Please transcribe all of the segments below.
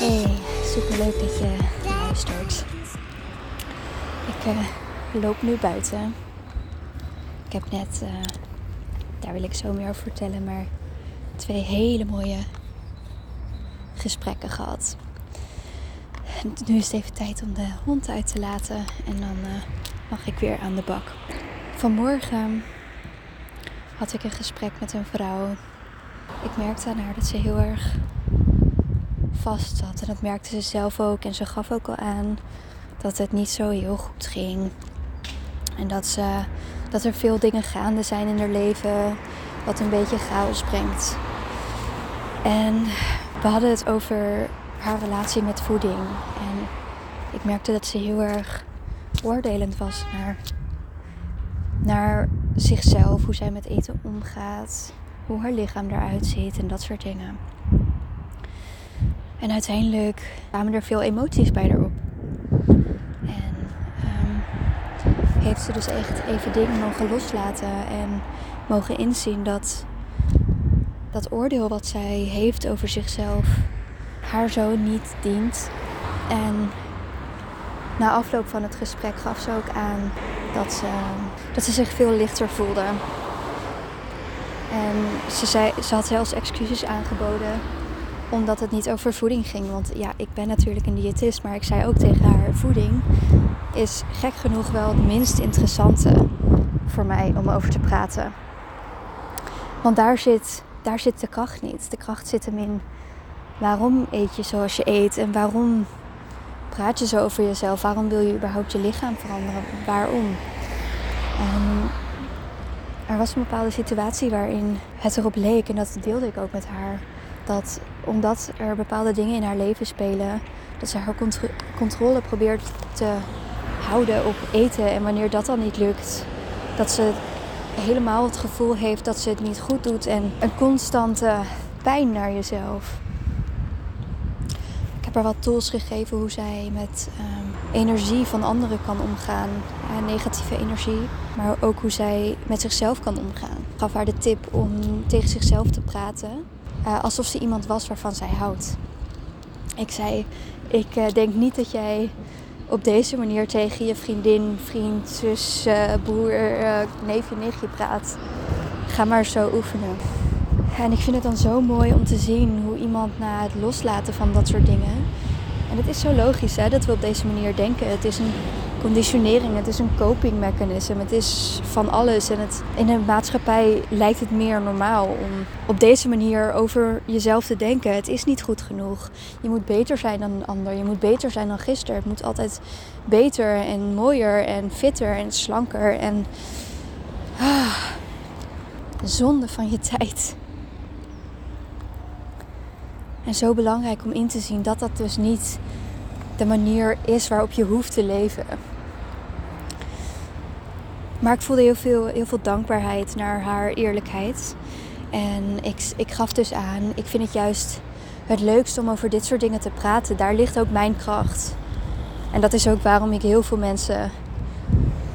Hey, super leuk dat je luistert. Ik eh, loop nu buiten. Ik heb net, eh, daar wil ik zo meer over vertellen, maar twee hele mooie gesprekken gehad. Nu is het even tijd om de hond uit te laten en dan eh, mag ik weer aan de bak. Vanmorgen had ik een gesprek met een vrouw. Ik merkte aan haar dat ze heel erg vast zat. En dat merkte ze zelf ook. En ze gaf ook al aan dat het niet zo heel goed ging. En dat, ze, dat er veel dingen gaande zijn in haar leven. Wat een beetje chaos brengt. En we hadden het over haar relatie met voeding. En ik merkte dat ze heel erg oordelend was naar, naar zichzelf. Hoe zij met eten omgaat. Hoe haar lichaam eruit ziet en dat soort dingen. En uiteindelijk kwamen er veel emoties bij haar op. En ehm, heeft ze dus echt even dingen mogen loslaten en mogen inzien dat dat oordeel wat zij heeft over zichzelf haar zo niet dient. En na afloop van het gesprek gaf ze ook aan dat ze, dat ze zich veel lichter voelde. En ze, zei, ze had zelfs excuses aangeboden omdat het niet over voeding ging. Want ja, ik ben natuurlijk een diëtist, maar ik zei ook tegen haar: voeding is gek genoeg wel het minst interessante voor mij om over te praten. Want daar zit, daar zit de kracht niet. De kracht zit hem in waarom eet je zoals je eet en waarom praat je zo over jezelf? Waarom wil je überhaupt je lichaam veranderen? Waarom? En er was een bepaalde situatie waarin het erop leek, en dat deelde ik ook met haar, dat omdat er bepaalde dingen in haar leven spelen, dat ze haar contro- controle probeert te houden op eten. En wanneer dat dan niet lukt, dat ze helemaal het gevoel heeft dat ze het niet goed doet en een constante pijn naar jezelf. Heb haar wat tools gegeven hoe zij met ehm, energie van anderen kan omgaan. Ja, negatieve energie. Maar ook hoe zij met zichzelf kan omgaan. Ik gaf haar de tip om tegen zichzelf te praten. eh, alsof ze iemand was waarvan zij houdt. Ik zei, ik eh, denk niet dat jij op deze manier tegen je vriendin, vriend, zus, eh, broer, eh, neefje, nichtje praat. Ga maar zo oefenen. En ik vind het dan zo mooi om te zien hoe iemand na het loslaten van dat soort dingen. En het is zo logisch hè, dat we op deze manier denken. Het is een conditionering, het is een coping mechanism, het is van alles. En het, in de maatschappij lijkt het meer normaal om op deze manier over jezelf te denken. Het is niet goed genoeg. Je moet beter zijn dan een ander. Je moet beter zijn dan gisteren. Het moet altijd beter en mooier en fitter en slanker. En ah, zonde van je tijd. En zo belangrijk om in te zien dat dat dus niet de manier is waarop je hoeft te leven. Maar ik voelde heel veel, heel veel dankbaarheid naar haar eerlijkheid. En ik, ik gaf dus aan, ik vind het juist het leukst om over dit soort dingen te praten. Daar ligt ook mijn kracht. En dat is ook waarom ik heel veel mensen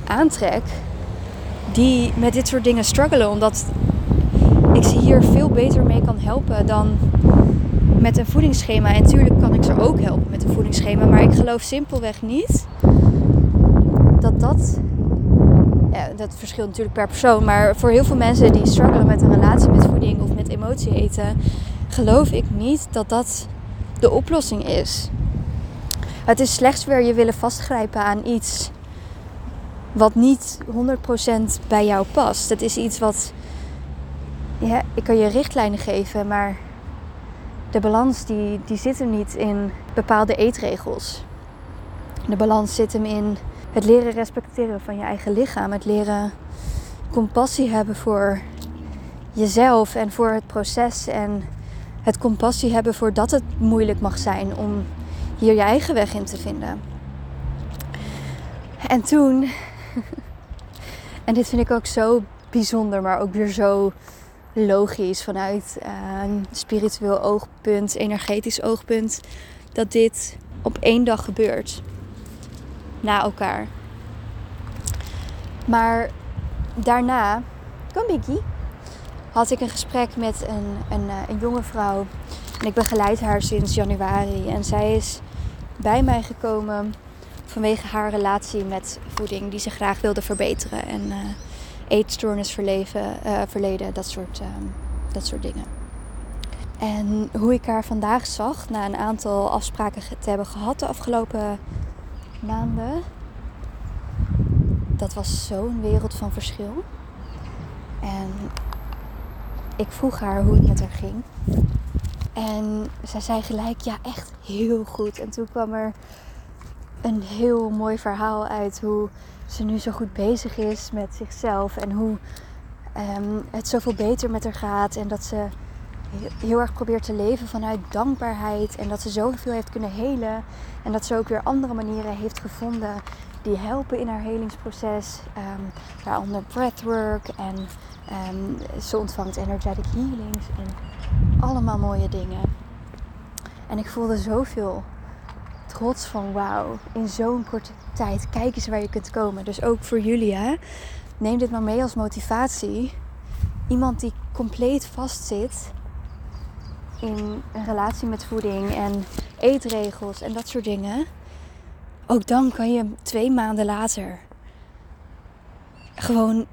aantrek die met dit soort dingen struggelen. Omdat ik ze hier veel beter mee kan helpen dan met een voedingsschema. En natuurlijk kan ik ze ook helpen met een voedingsschema. Maar ik geloof simpelweg niet dat dat. Ja, dat verschilt natuurlijk per persoon. Maar voor heel veel mensen die struggelen met een relatie met voeding of met emotie eten, geloof ik niet dat dat de oplossing is. Het is slechts weer je willen vastgrijpen aan iets wat niet 100% bij jou past. Het is iets wat. Ja, ik kan je richtlijnen geven, maar de balans die, die zit hem niet in bepaalde eetregels. De balans zit hem in het leren respecteren van je eigen lichaam. Het leren compassie hebben voor jezelf en voor het proces. En het compassie hebben voor dat het moeilijk mag zijn om hier je eigen weg in te vinden. En toen, en dit vind ik ook zo bijzonder, maar ook weer zo logisch vanuit een spiritueel oogpunt, energetisch oogpunt, dat dit op één dag gebeurt. na elkaar. Maar daarna, kom Biggie, had ik een gesprek met een, een, eh, een jonge vrouw. En ik begeleid haar sinds januari. En zij is bij mij gekomen vanwege haar relatie met voeding die ze graag wilde verbeteren. En uh, eetstoornis verleven, uh, verleden, dat soort, uh, dat soort dingen. En hoe ik haar vandaag zag, na een aantal afspraken te hebben gehad de afgelopen maanden, dat was zo'n wereld van verschil. En ik vroeg haar hoe het met haar ging. En zij zei gelijk, ja, echt heel goed. En toen kwam er een heel mooi verhaal uit hoe ze nu zo goed bezig is met zichzelf. En hoe um, het zoveel beter met haar gaat. En dat ze heel erg probeert te leven vanuit dankbaarheid. En dat ze zoveel heeft kunnen helen. En dat ze ook weer andere manieren heeft gevonden die helpen in haar helingsproces. Um, waaronder breathwork en um, ze ontvangt energetic healings en allemaal mooie dingen. En ik voelde zoveel trots van wauw, in zo'n korte tijd, kijk eens waar je kunt komen. Dus ook voor jullie, hè? neem dit maar mee als motivatie. Iemand die compleet vastzit in een relatie met voeding en eetregels en dat soort dingen. Ook dan kan je twee maanden later gewoon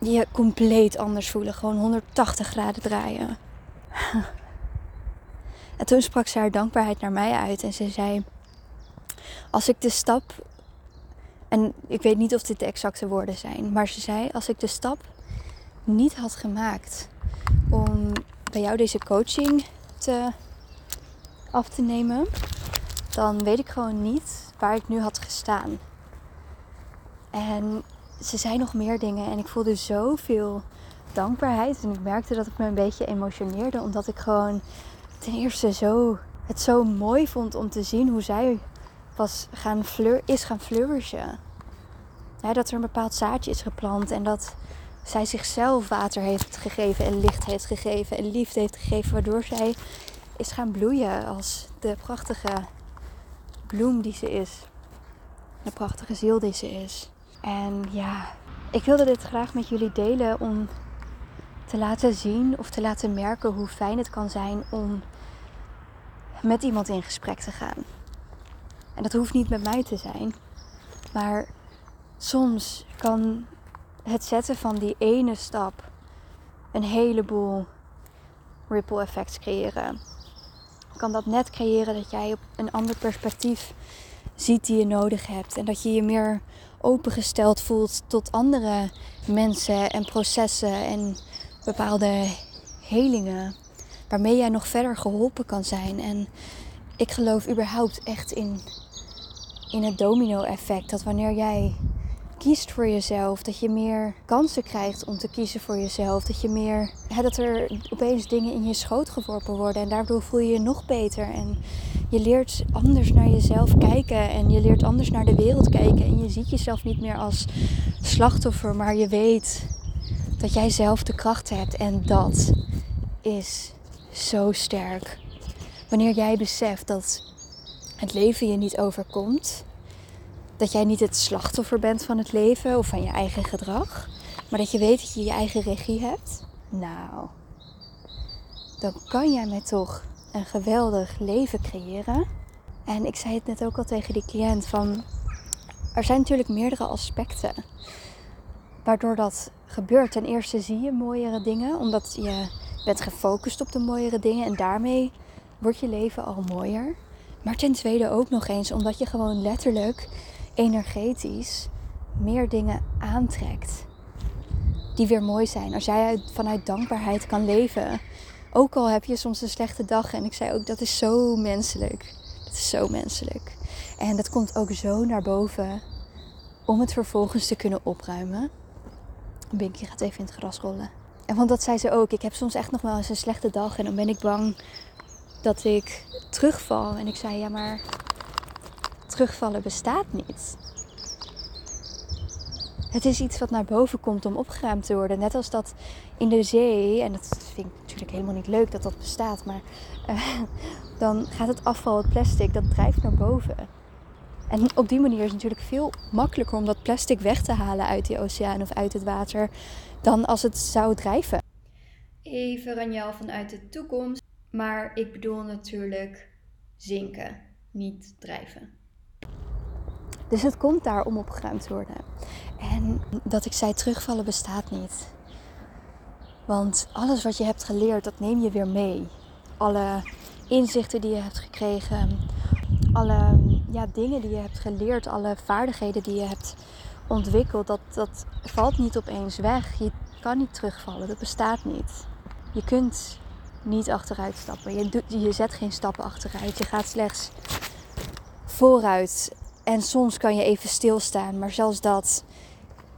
je compleet anders voelen. Gewoon 180 graden draaien. En toen sprak ze haar dankbaarheid naar mij uit en ze zei: Als ik de stap, en ik weet niet of dit de exacte woorden zijn, maar ze zei: Als ik de stap niet had gemaakt om bij jou deze coaching te, af te nemen, dan weet ik gewoon niet waar ik nu had gestaan. En ze zei nog meer dingen en ik voelde zoveel dankbaarheid. En ik merkte dat ik me een beetje emotioneerde, omdat ik gewoon ten eerste zo, het zo mooi vond om te zien hoe zij was gaan is gaan flourishen. Dat er een bepaald zaadje is geplant en dat zij zichzelf water heeft gegeven en licht heeft gegeven en liefde heeft gegeven, waardoor zij is gaan bloeien als de prachtige bloem die ze is. De prachtige ziel die ze is. En ja, ik wilde dit graag met jullie delen om te laten zien of te laten merken hoe fijn het kan zijn om met iemand in gesprek te gaan. En dat hoeft niet met mij te zijn, maar soms kan het zetten van die ene stap een heleboel ripple effects creëren. Kan dat net creëren dat jij op een ander perspectief ziet die je nodig hebt en dat je je meer opengesteld voelt tot andere mensen en processen en bepaalde helingen waarmee jij nog verder geholpen kan zijn. En ik geloof überhaupt echt in, in het domino-effect. Dat wanneer jij kiest voor jezelf, dat je meer kansen krijgt om te kiezen voor jezelf. Dat je meer, hè, dat er opeens dingen in je schoot geworpen worden en daardoor voel je je nog beter. En je leert anders naar jezelf kijken en je leert anders naar de wereld kijken. En je ziet jezelf niet meer als slachtoffer, maar je weet dat jij zelf de kracht hebt. En dat is zo sterk. Wanneer jij beseft dat het leven je niet overkomt, dat jij niet het slachtoffer bent van het leven of van je eigen gedrag, maar dat je weet dat je je eigen regie hebt, nou, dan kan jij met toch een geweldig leven creëren. En ik zei het net ook al tegen die cliënt van, er zijn natuurlijk meerdere aspecten waardoor dat gebeurt. Ten eerste zie je mooiere dingen, omdat je bent gefocust op de mooiere dingen en daarmee wordt je leven al mooier. Maar ten tweede ook nog eens omdat je gewoon letterlijk energetisch meer dingen aantrekt die weer mooi zijn. Als jij vanuit dankbaarheid kan leven, ook al heb je soms een slechte dag. En ik zei ook, dat is zo menselijk. Dat is zo menselijk. En dat komt ook zo naar boven om het vervolgens te kunnen opruimen. Binky gaat even in het gras rollen. En want dat zei ze ook. Ik heb soms echt nog wel eens een slechte dag. En dan ben ik bang dat ik terugval. En ik zei, ja maar terugvallen bestaat niet. Het is iets wat naar boven komt om opgeruimd te worden. Net als dat in de zee, en dat vind ik natuurlijk helemaal niet leuk dat dat bestaat, maar uh, dan gaat het afval, het plastic, dat drijft naar boven. En op die manier is het natuurlijk veel makkelijker om dat plastic weg te halen uit die oceaan of uit het water dan als het zou drijven. Even Ranjal vanuit de toekomst, maar ik bedoel natuurlijk zinken, niet drijven. Dus het komt daar om opgeruimd te worden. En dat ik zei, terugvallen bestaat niet. Want alles wat je hebt geleerd, dat neem je weer mee. Alle inzichten die je hebt gekregen, alle ja, dingen die je hebt geleerd, alle vaardigheden die je hebt ontwikkeld, dat, dat valt niet opeens weg. Je kan niet terugvallen, dat bestaat niet. Je kunt niet achteruit stappen. Je, doet, je zet geen stappen achteruit. Je gaat slechts vooruit. En soms kan je even stilstaan, maar zelfs dat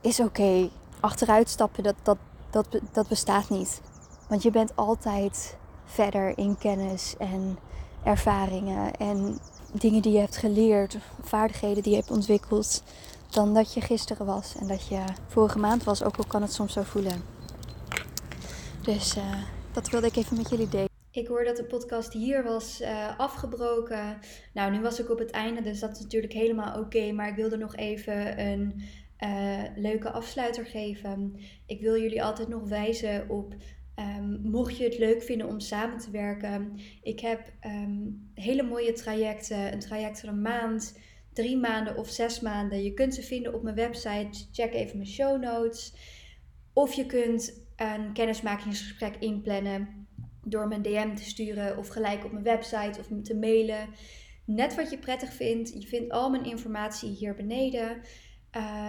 is oké. Achteruit stappen, dat, dat, dat, dat bestaat niet. Want je bent altijd verder in kennis en ervaringen en dingen die je hebt geleerd, vaardigheden die je hebt ontwikkeld, dan dat je gisteren was en dat je vorige maand was, ook al kan het soms zo voelen. Dus uh, dat wilde ik even met jullie delen. Ik hoorde dat de podcast hier was uh, afgebroken. Nou, nu was ik op het einde, dus dat is natuurlijk helemaal oké. maar ik wilde nog even een uh, leuke afsluiter geven. Ik wil jullie altijd nog wijzen op Um, mocht je het leuk vinden om samen te werken, ik heb um, hele mooie trajecten. Een traject van een maand, drie maanden of zes maanden. Je kunt ze vinden op mijn website. Check even mijn show notes. Of je kunt een kennismakingsgesprek inplannen door mijn DM te sturen of gelijk op mijn website of te mailen. Net wat je prettig vindt. Je vindt al mijn informatie hier beneden.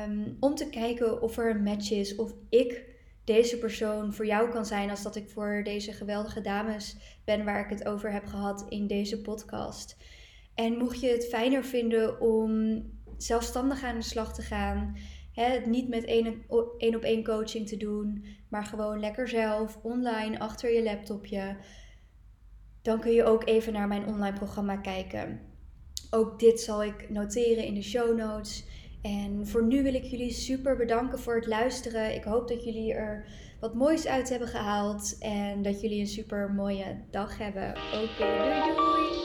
Um, om te kijken of er een match is of ik deze persoon voor jou kan zijn als dat ik voor deze geweldige dames ben waar ik het over heb gehad in deze podcast. En mocht je het fijner vinden om zelfstandig aan de slag te gaan, het niet met één op één coaching te doen, maar gewoon lekker zelf online achter je laptopje, dan kun je ook even naar mijn online programma kijken. Ook dit zal ik noteren in de show notes. En voor nu wil ik jullie super bedanken voor het luisteren. Ik hoop dat jullie er wat moois uit hebben gehaald en dat jullie een super mooie dag hebben. Oké, doei doei!